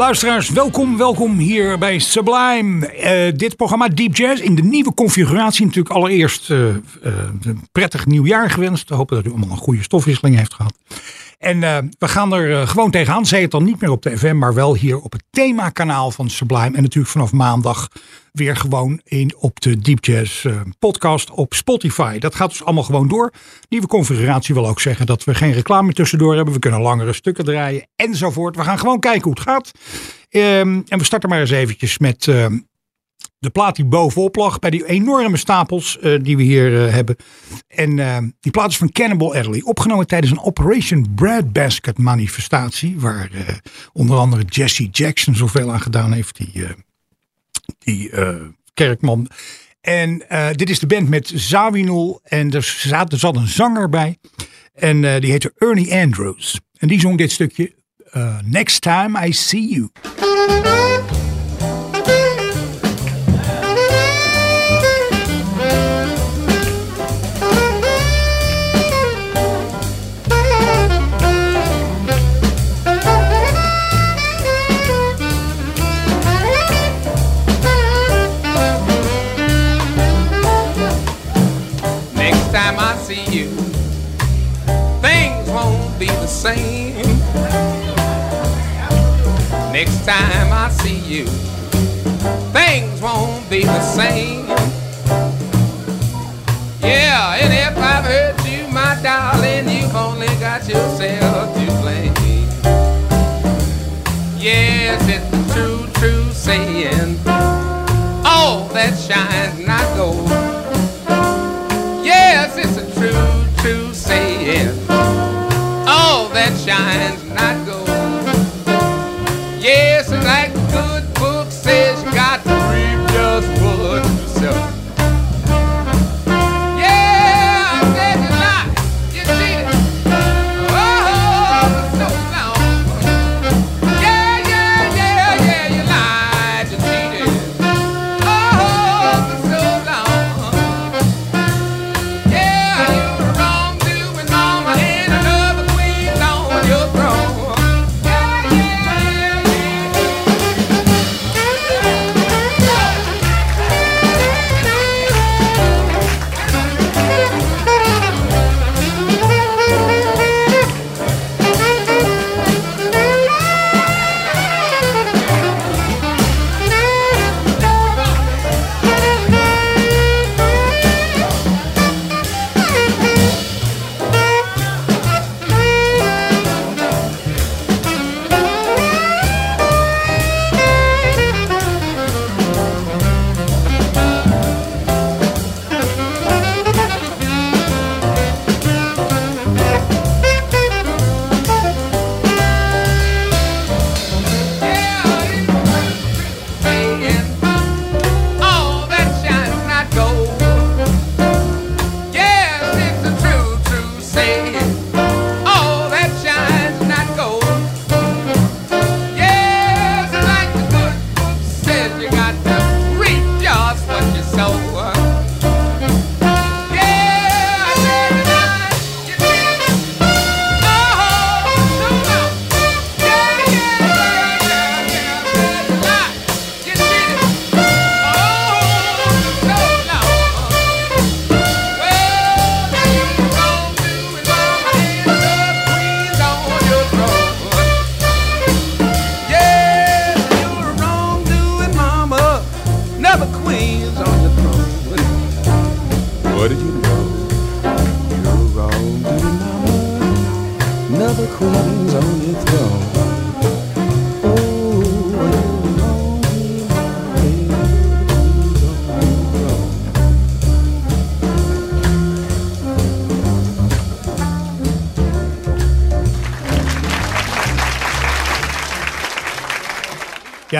Luisteraars, welkom, welkom hier bij Sublime. Eh, dit programma Deep Jazz in de nieuwe configuratie. Natuurlijk allereerst eh, eh, een prettig nieuwjaar gewenst. We hopen dat u allemaal een goede stofwisseling heeft gehad. En we gaan er gewoon tegenaan. Zij het dan niet meer op de FM, maar wel hier op het themakanaal van Sublime. En natuurlijk vanaf maandag weer gewoon in, op de Deep Jazz podcast op Spotify. Dat gaat dus allemaal gewoon door. Nieuwe configuratie wil ook zeggen dat we geen reclame tussendoor hebben. We kunnen langere stukken draaien enzovoort. We gaan gewoon kijken hoe het gaat. Ehm, en we starten maar eens eventjes met ehm, de plaat die bovenop lag. Bij die enorme stapels eh, die we hier uh, hebben. En ehm, die plaat is van Cannibal Adderley. Opgenomen tijdens een Operation Breadbasket manifestatie. Waar onder andere Jesse Jackson zoveel aan gedaan heeft. Die, die kerkman. En dit is de band met Zawinul. En er zat, er zat een zanger bij. En die heette Ernie Andrews. En die zong dit stukje Next Time I See You. Next time I see you, things won't be the same. Yeah, and if I've hurt you, my darling, you've only got yourself to blame. Yes, it's a true, true saying. All that shines not gold. Yes, it's a true, true saying. All that shines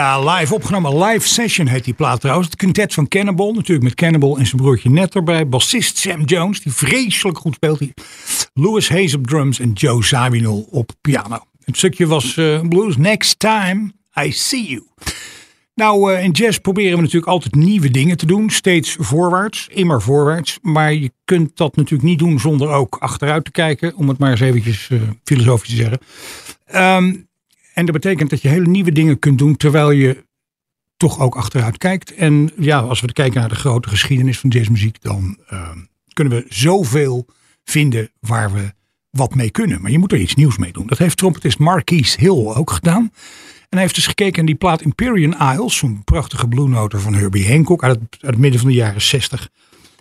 Ja, live opgenomen. Live Session heet die plaat trouwens. Het quintet van Cannibal. Natuurlijk met Cannibal en zijn broertje Net erbij. Bassist Sam Jones, die vreselijk goed speelt. Die. Louis Hayes op drums en Joe Zawinul op piano. Het stukje was eh, blues. Next time I see you. Nou, eh, in jazz proberen we natuurlijk altijd nieuwe dingen te doen. Steeds voorwaarts, immer voorwaarts. Maar je kunt dat natuurlijk niet doen zonder ook achteruit te kijken. Om het maar eens eventjes eh, filosofisch te zeggen. Ehm, en dat betekent dat je hele nieuwe dingen kunt doen terwijl je toch ook achteruit kijkt. En ja, als we kijken naar de grote geschiedenis van jazzmuziek, dan ehm, kunnen we zoveel vinden waar we wat mee kunnen. Maar je moet er iets nieuws mee doen. Dat heeft trompetist Marquise Hill ook gedaan. En hij heeft dus gekeken naar die plaat Imperial Isles, zo'n prachtige blue note van Herbie Hancock uit het, midden van de jaren 60.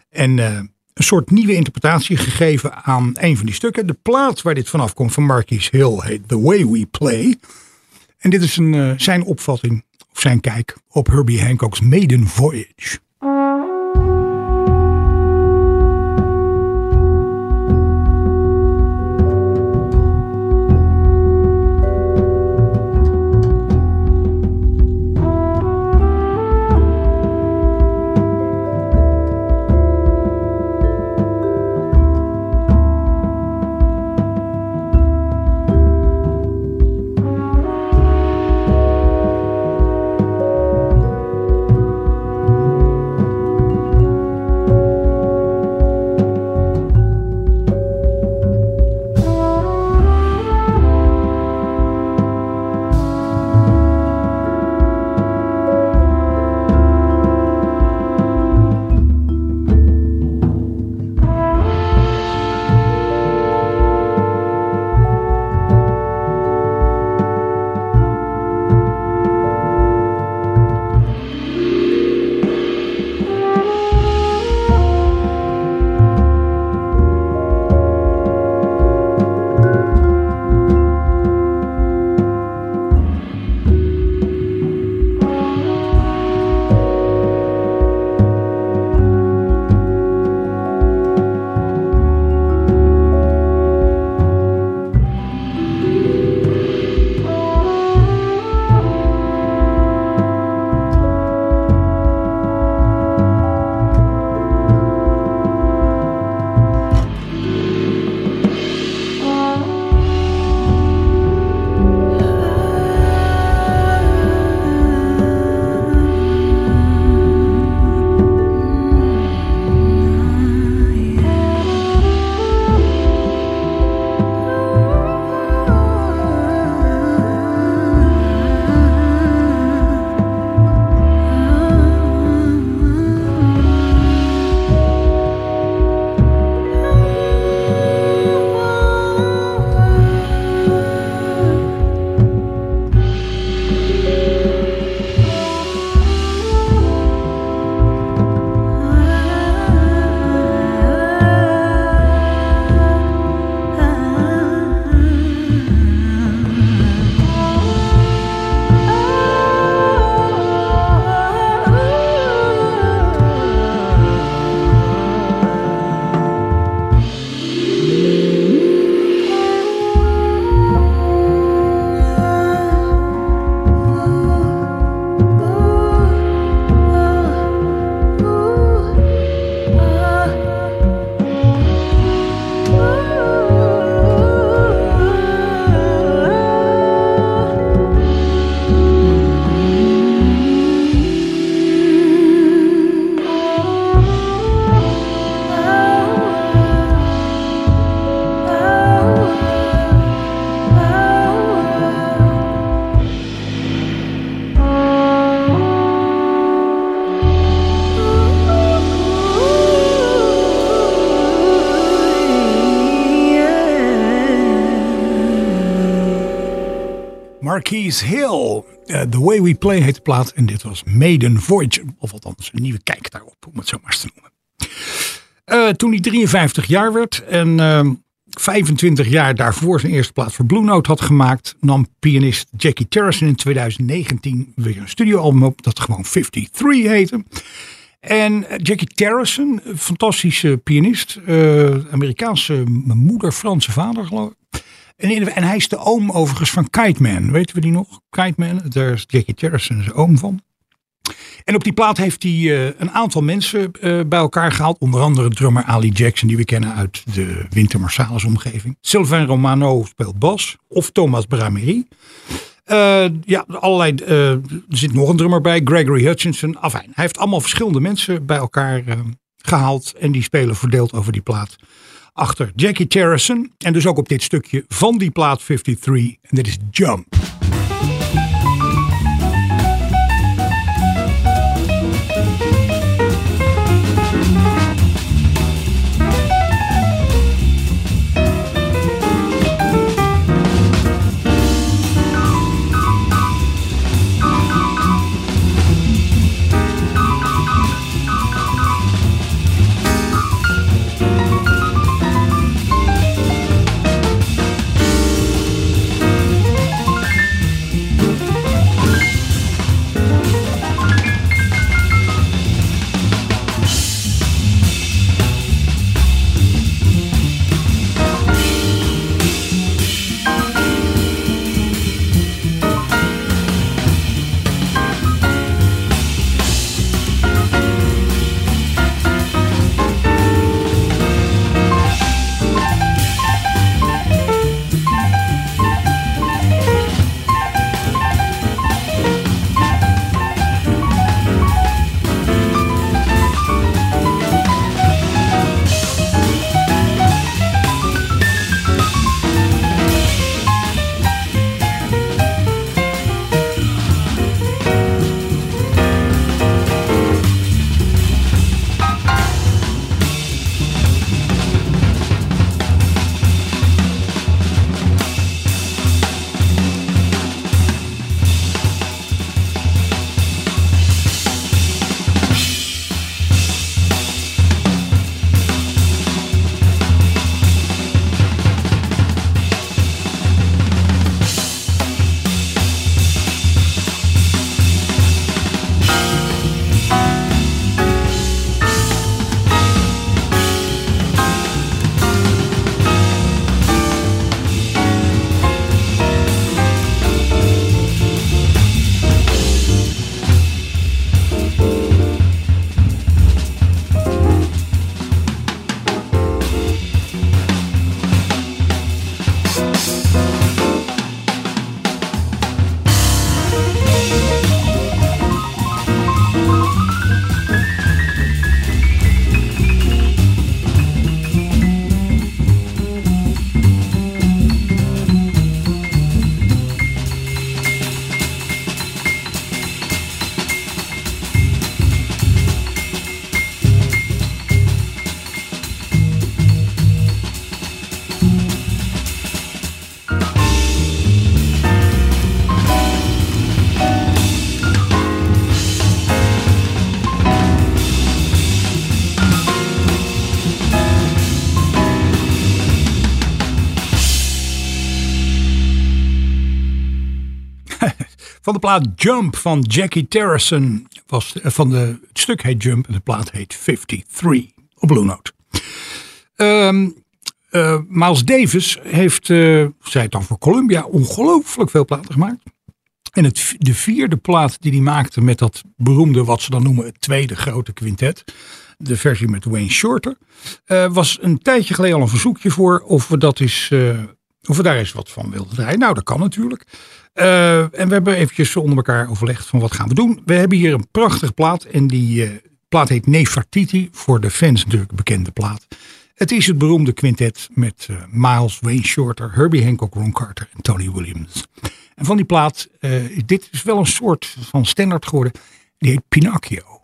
En eh, een soort nieuwe interpretatie gegeven aan een van die stukken. De plaat waar dit vanaf komt van Marquise Hill heet The Way We Play. En dit is een, eh, zijn opvatting, of zijn kijk op Herbie Hancock's Maiden Voyage. Marquise Hill. Eh, The Way We Play heet de plaat. En dit was Maiden Voyage. Of althans, een nieuwe kijk daarop, om het zo maar eens te noemen. Eh, toen hij 53 jaar werd en ehm, 25 jaar daarvoor zijn eerste plaat voor Blue Note had gemaakt, nam pianist Jackie Terrison in 2019 weer een studioalbum op dat gewoon 53 heette. En eh, Jackie Terrison, fantastische pianist, Amerikaanse moeder, Franse vader geloof ik. En, en hij is de oom overigens van Kite Man. Weten we die nog? Kite Man, daar is Jackie Terrison zijn oom van. En op die plaat heeft hij eh, een aantal mensen eh, bij elkaar gehaald. Onder andere drummer Ali Jackson, die we kennen uit de Winter Marsalis omgeving. Sylvain Romano speelt bas. Of Thomas Bramery. Eh, ja, allerlei, er zit nog een drummer bij, Gregory Hutchinson. Afijn, hij heeft allemaal verschillende mensen bij elkaar eh, gehaald. En die spelen verdeeld over die plaat. Achter Jackie Terrison. En dus ook op dit stukje van die plaat 53. En dit is Jump. Van de plaat Jump van Jackie Terrison. Was, eh, van de, het stuk heet Jump en de plaat heet 53 op Blue Note. Eh, Miles Davis heeft, eh zei het dan voor Columbia, ongelooflijk veel platen gemaakt. En het, de vierde plaat die hij maakte met dat beroemde, wat ze dan noemen, het tweede grote quintet. De versie met Wayne Shorter. was een tijdje geleden al een verzoekje voor of we, dat is, of we daar eens wat van wilden draaien. Nou, dat kan natuurlijk. Eh, en we hebben eventjes onder elkaar overlegd van wat gaan we doen. We hebben hier een prachtige plaat. En die eh, plaat heet Nefertiti. Voor de fans natuurlijk bekende plaat. Het is het beroemde quintet met eh, Miles, Wayne Shorter, Herbie Hancock, Ron Carter en Tony Williams. En van die plaat, dit is wel een soort van standaard geworden. Die heet Pinocchio.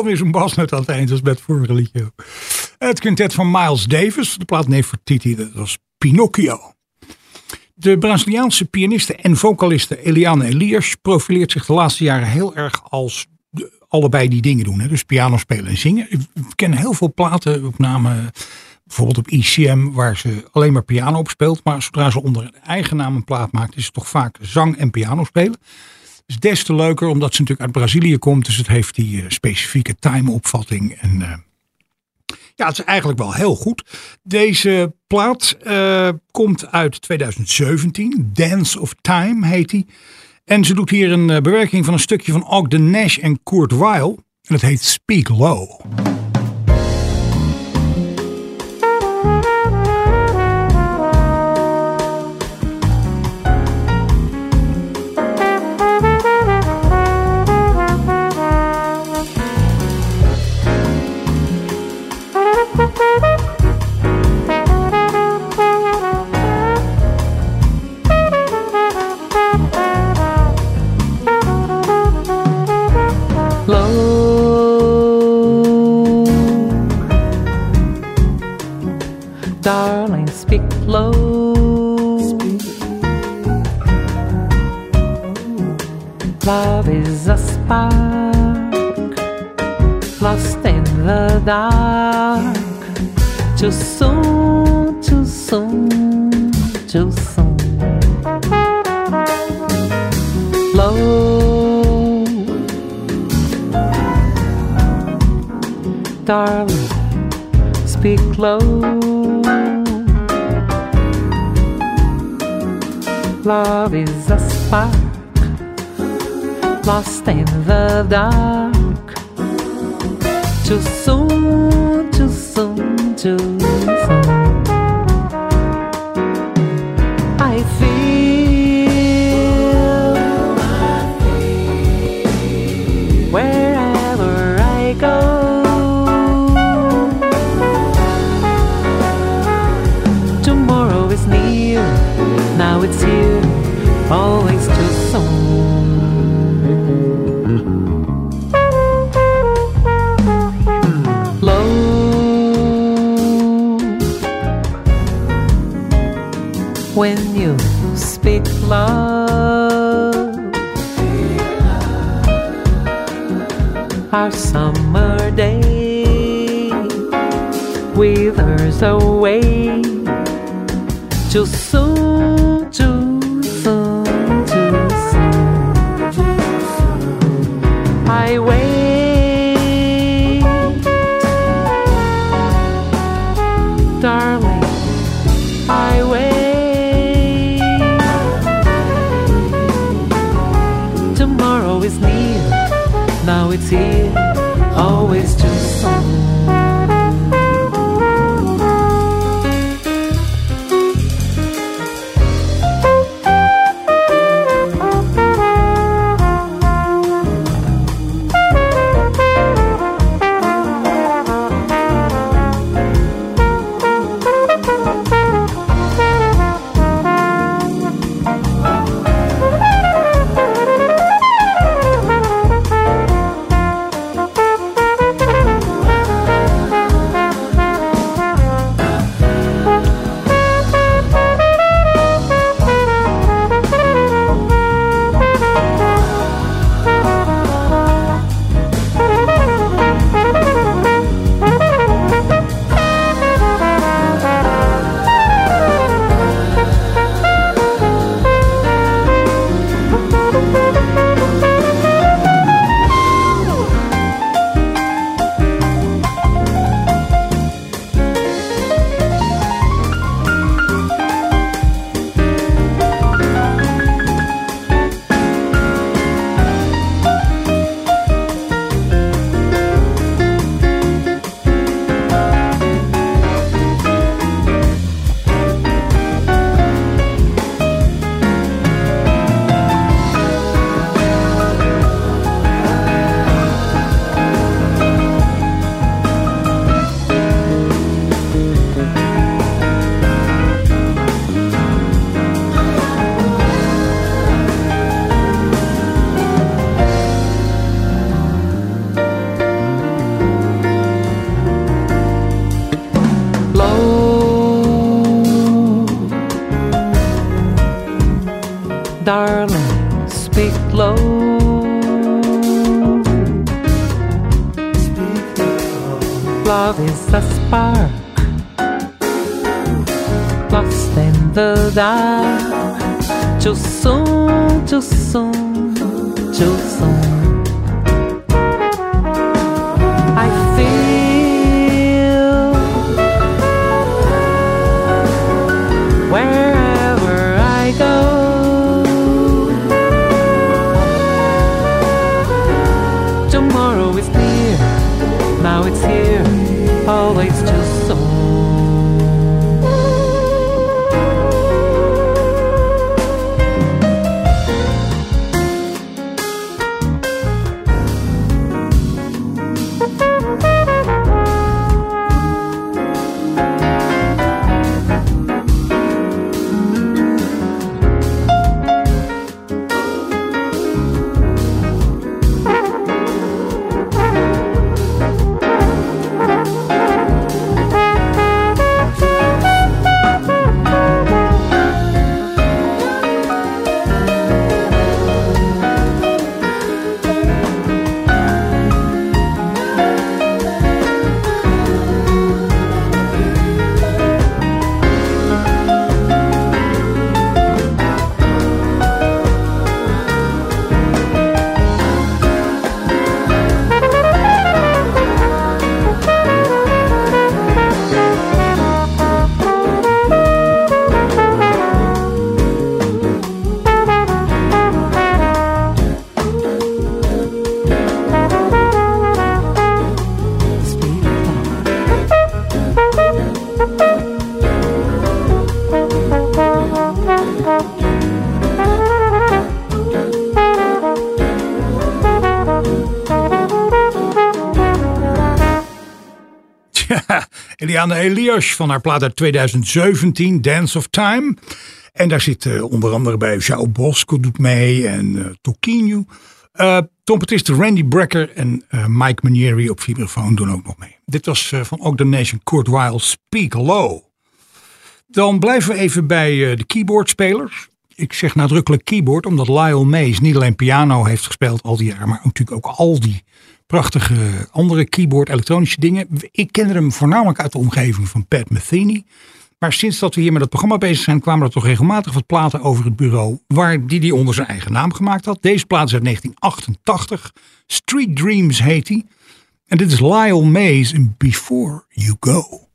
Alweer zo'n basnet aan het eind, als bij het vorige liedje. Het quintet van Miles Davis, de plaat Nefertiti, dat was Pinocchio. De Braziliaanse pianiste en vocaliste Eliane Elias profileert zich de laatste jaren heel erg als allebei die dingen doen. Hè? Dus piano spelen en zingen. We kennen heel veel platen, op name bijvoorbeeld op ICM, waar ze alleen maar piano op speelt. Maar zodra ze onder eigen naam een plaat maakt, is het toch vaak zang en piano spelen. Is des te leuker omdat ze natuurlijk uit Brazilië komt. Dus het heeft die eh, specifieke time-opvatting. En eh, ja, het is eigenlijk wel heel goed. Deze plaat eh, komt uit 2017. Dance of Time heet die. En ze doet hier een bewerking van een stukje van Ogden Nash en Kurt Weill. En het heet Speak low. Darling, speak low. Love is a spark lost in the dark. Too soon, too soon, too soon. Low. darling, speak low. Love is a spark lost in the dark. Too soon, too soon, too love. Is near, now it's here, always too darling, speak low. Love is a spark, lost in the dark. Too soon, too soon, too soon. Eliane Elias van haar plaat uit 2017, Dance of Time. En daar zit eh, onder andere bij Jao Bosco doet mee en uh, Toquinho. Uh, trompetist Randy Brecker en uh, Mike Manieri op vibrafoon doen ook nog mee. Dit was uh, van ook Nation Kurt Weill, Speak Low. Dan blijven we even bij de keyboardspelers. Ik zeg nadrukkelijk keyboard, omdat Lyle Mays niet alleen piano heeft gespeeld al die jaren, maar natuurlijk ook al die prachtige andere keyboard elektronische dingen. Ik kende hem voornamelijk uit de omgeving van Pat Metheny. Maar sinds dat we hier met het programma bezig zijn, kwamen er toch regelmatig wat platen over het bureau. Waar die die onder zijn eigen naam gemaakt had. Deze plaat is uit 1988. Street Dreams heet hij. En dit is Lyle Mays in Before You Go.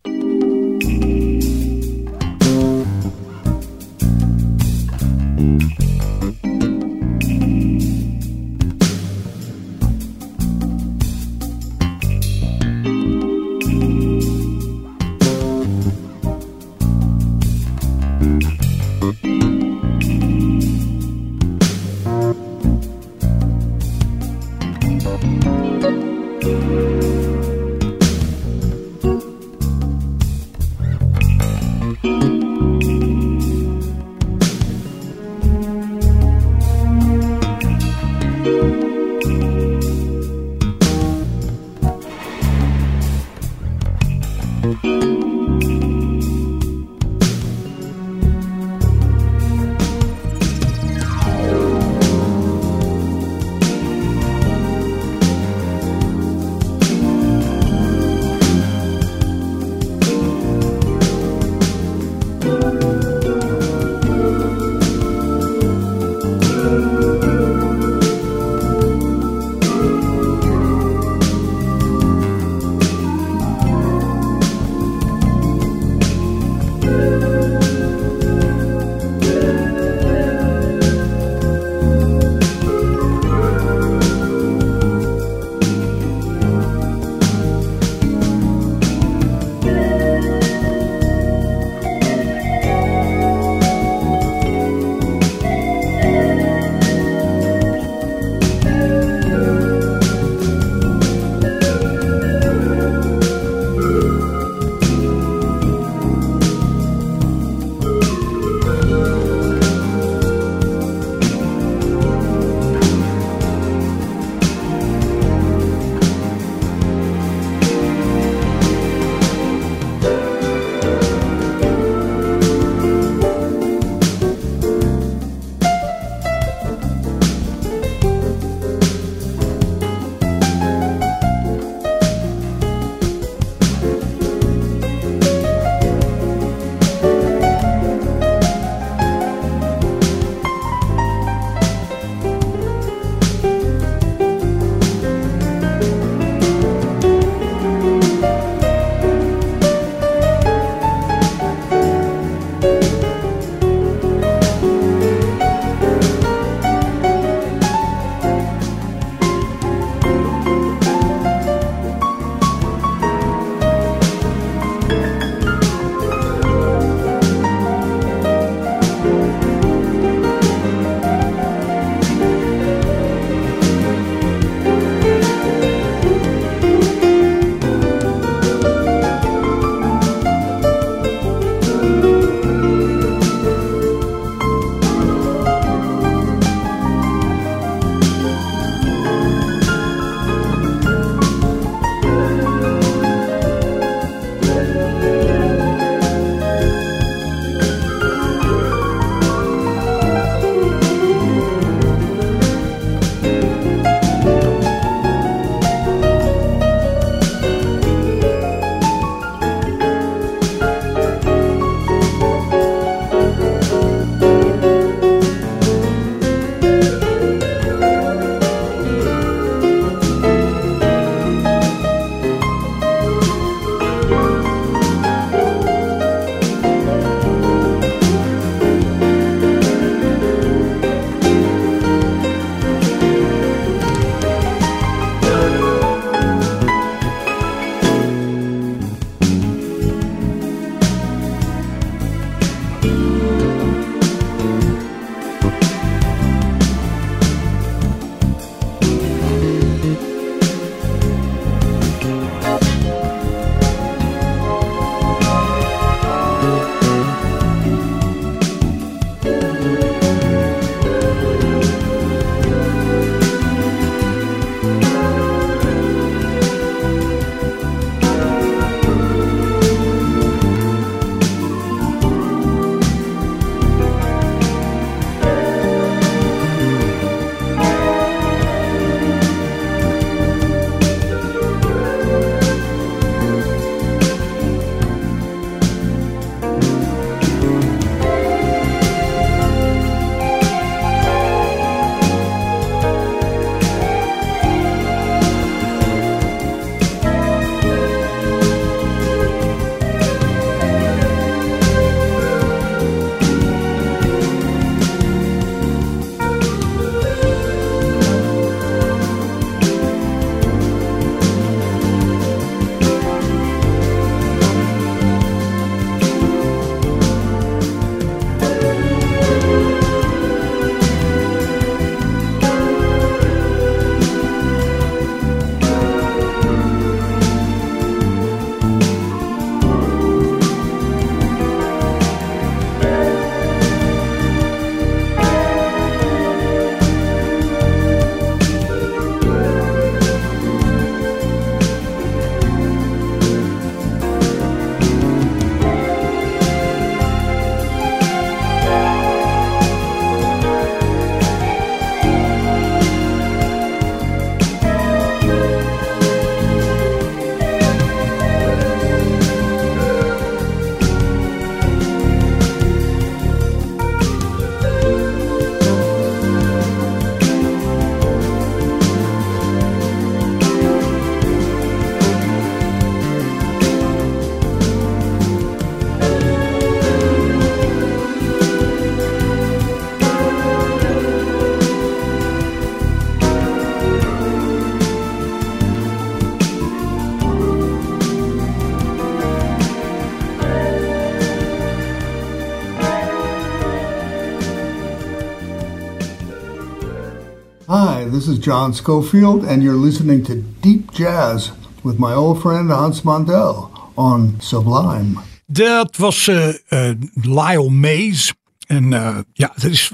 This is John Schofield, and you're listening to Deep Jazz with my old friend Hans Mandel on Sublime. Dat was eh, Lyle Mays. En eh, ja, dat is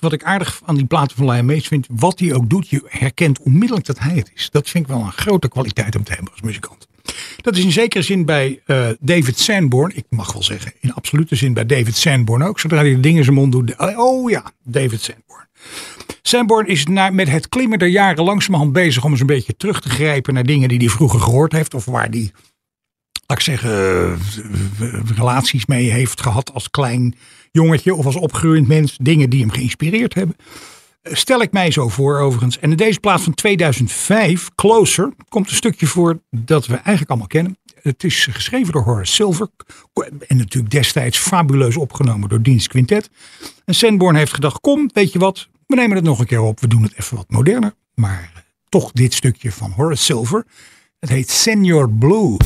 wat ik aardig aan die platen van Lyle Mays vind. Wat hij ook doet, je herkent onmiddellijk dat hij het is. Dat vind ik wel een grote kwaliteit om te hebben als muzikant. Dat is in zekere zin bij David Sanborn. Ik mag wel zeggen, in absolute zin bij David Sanborn ook. Zodra hij de dingen in zijn mond doet. Oh ja, David Sanborn. Sanborn is met het klimmen der jaren langzamerhand bezig om eens een beetje terug te grijpen naar dingen die hij vroeger gehoord heeft. Of waar hij laat ik zeggen, eh, relaties mee heeft gehad als klein jongetje of als opgroeiend mens. Dingen die hem geïnspireerd hebben. Eh, Stel ik mij zo voor overigens. En in deze plaats van 2005, Closer, komt een stukje voor dat we eigenlijk allemaal kennen. Het is geschreven door Horace Silver. En natuurlijk destijds fabuleus opgenomen door Dienst Quintet. En Sanborn heeft gedacht, kom, weet je wat, we nemen het nog een keer op. We doen het even wat moderner. Maar eh, toch dit stukje van Horace Silver. Het heet Senior Blues.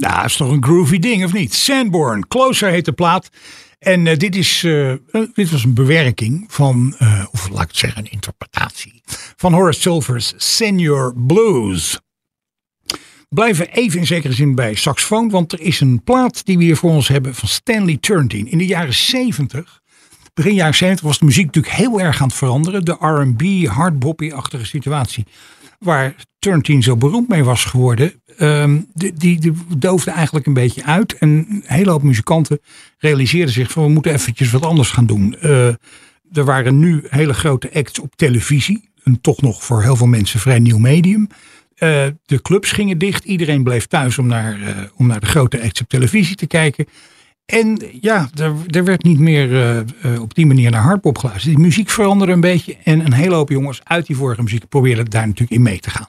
Ja, is toch een groovy ding, of niet? Sandborn, Closer heet de plaat. En eh, dit, is, eh, eh, dit was een bewerking van, of laat ik het zeggen, een interpretatie van Horace Silver's Senior Blues. Blijven even in zekere zin bij saxofoon, want er is een plaat die we hier voor ons hebben van Stanley Turntine. In de jaren 70, begin jaren 70, was de muziek natuurlijk heel erg aan het veranderen. De R&B, hardboppy-achtige situatie waar Turntine zo beroemd mee was geworden, ehm, die, die, doofde eigenlijk een beetje uit. En een hele hoop muzikanten realiseerden zich van we moeten eventjes wat anders gaan doen. Eh, er waren nu hele grote acts op televisie. Een toch nog voor heel veel mensen vrij nieuw medium. Eh, de clubs gingen dicht. Iedereen bleef thuis om naar, eh, om naar de grote acts op televisie te kijken. En ja, er, er werd niet meer eh, eh, op die manier naar hardpop geluisterd. Die muziek veranderde een beetje. En een hele hoop jongens uit die vorige muziek probeerden daar natuurlijk in mee te gaan.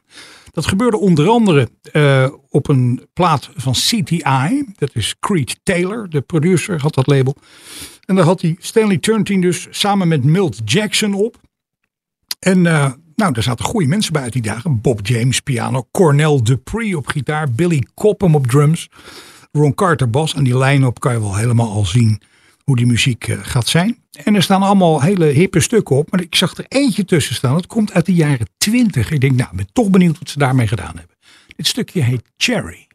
Dat gebeurde onder andere eh, op een plaat van CTI. Dat is Creed Taylor, de producer, had dat label. En daar had hij Stanley Turntine dus samen met Milt Jackson op. En nou, daar zaten goede mensen bij uit die dagen. Bob James piano, Cornel Dupree op gitaar, Billy Cobham op drums, Ron Carter bas. En die lijn op kan je wel helemaal al zien hoe die muziek eh, gaat zijn. En er staan allemaal hele hippe stukken op. Maar ik zag er eentje tussen staan. Dat komt uit de jaren 20. Ik denk, nou, ik ben toch benieuwd wat ze daarmee gedaan hebben. Dit stukje heet Cherry.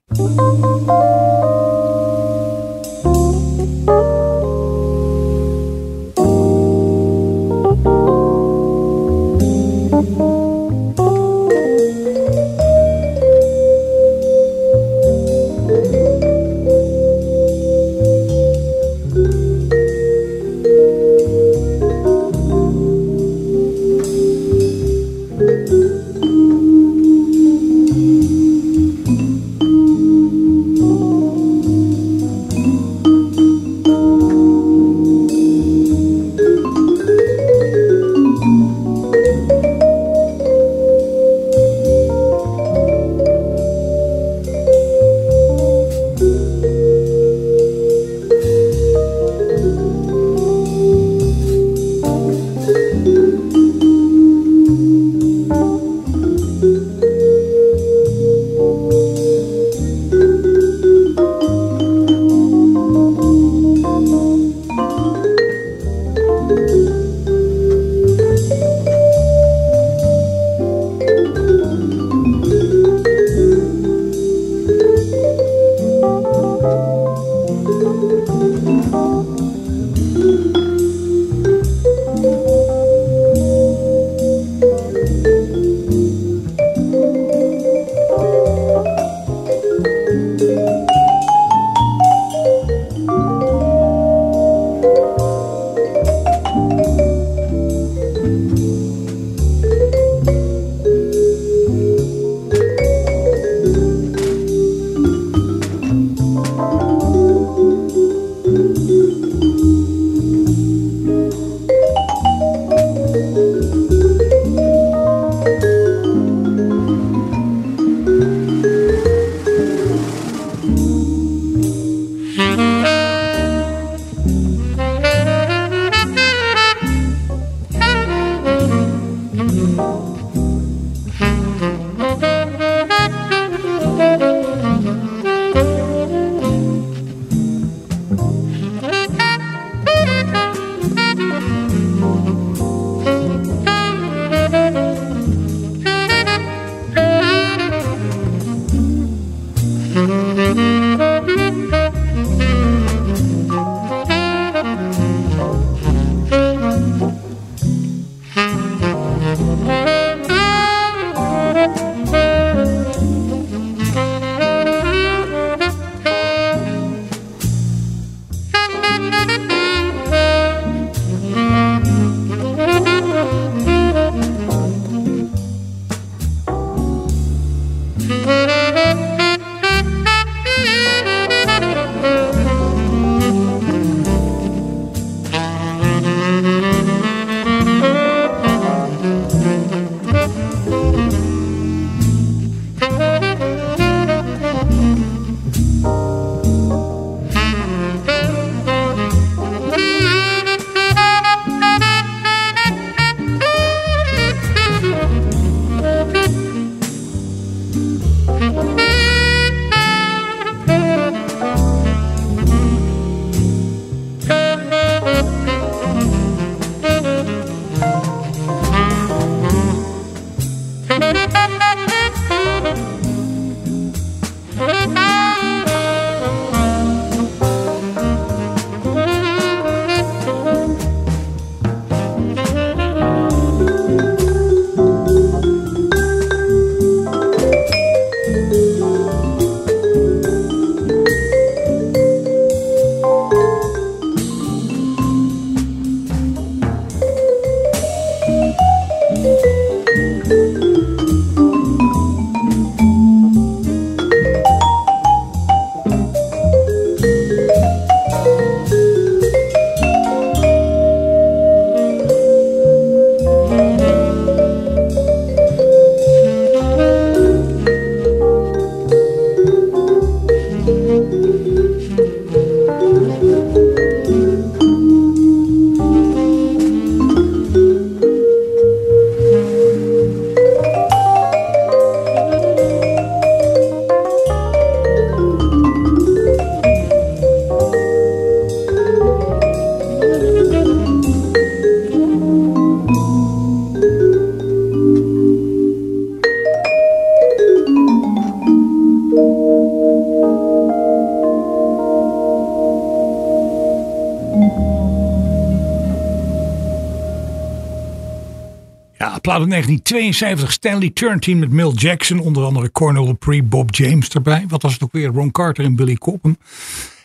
Uit 1972. Stanley Turntine met Mill Jackson. Onder andere Cornel Dupree, Bob James erbij. Wat was het ook weer? Ron Carter en Billy Cobham.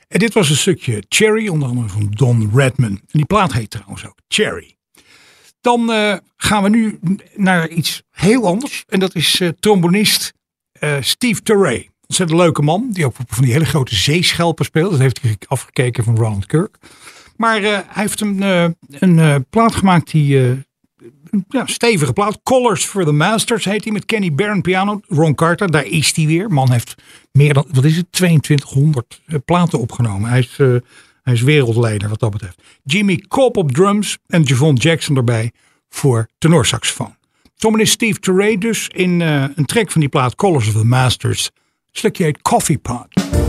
En dit was een stukje Cherry. Onder andere van Don Redman. En die plaat heet trouwens ook Cherry. Dan eh, gaan we nu naar iets heel anders. En dat is eh, trombonist eh, Steve Turray. Ontzettend leuke man. Die ook van die hele grote zeeschelpen speelt. Dat heeft hij afgekeken van Ronald Kirk. Maar hij heeft een, een plaat gemaakt die... een ja, stevige plaat. Colors for the Masters heet hij met Kenny Barron piano. Ron Carter, daar is hij weer. Man heeft meer dan, wat is het, 2200 eh, platen opgenomen. Hij is, eh, hij is wereldleider wat dat betreft. Jimmy Cobb op drums en Javon Jackson erbij voor tenorsaxofoon. Trombonist Steve Turray dus in eh, een track van die plaat Colors of the Masters. Het stukje heet Coffee Pot.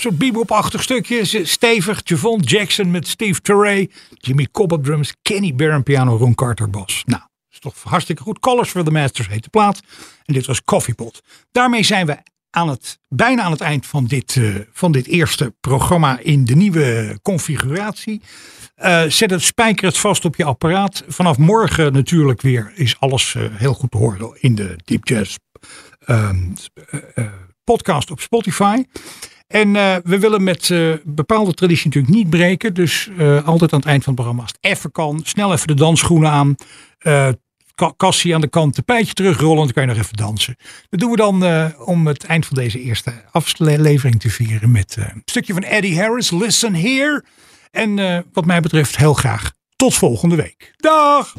Soort bebop-achtig stukje. Stevig. Javon Jackson met Steve Turray. Jimmy Cobb op drums. Kenny Barron piano. Ron Carter bas. Nou, is toch hartstikke goed. Colors for the Masters heet de plaat. En dit was Coffeepot. Daarmee zijn we aan het, bijna aan het eind van dit, eh, van dit eerste programma in de nieuwe configuratie. Eh, zet het spijker het vast op je apparaat. Vanaf morgen natuurlijk weer is alles eh, heel goed te horen in de Deep Jazz ehm, eh, eh, podcast op Spotify. En eh, we willen met eh, bepaalde traditie natuurlijk niet breken. Dus eh, altijd aan het eind van het programma, als het even kan, snel even de dansschoenen aan. ka- kassie aan de kant, de pijtje terugrollen. Dan kan je nog even dansen. Dat doen we dan om het eind van deze eerste aflevering te vieren met een stukje van Eddie Harris. Listen here. En wat mij betreft heel graag tot volgende week. Dag!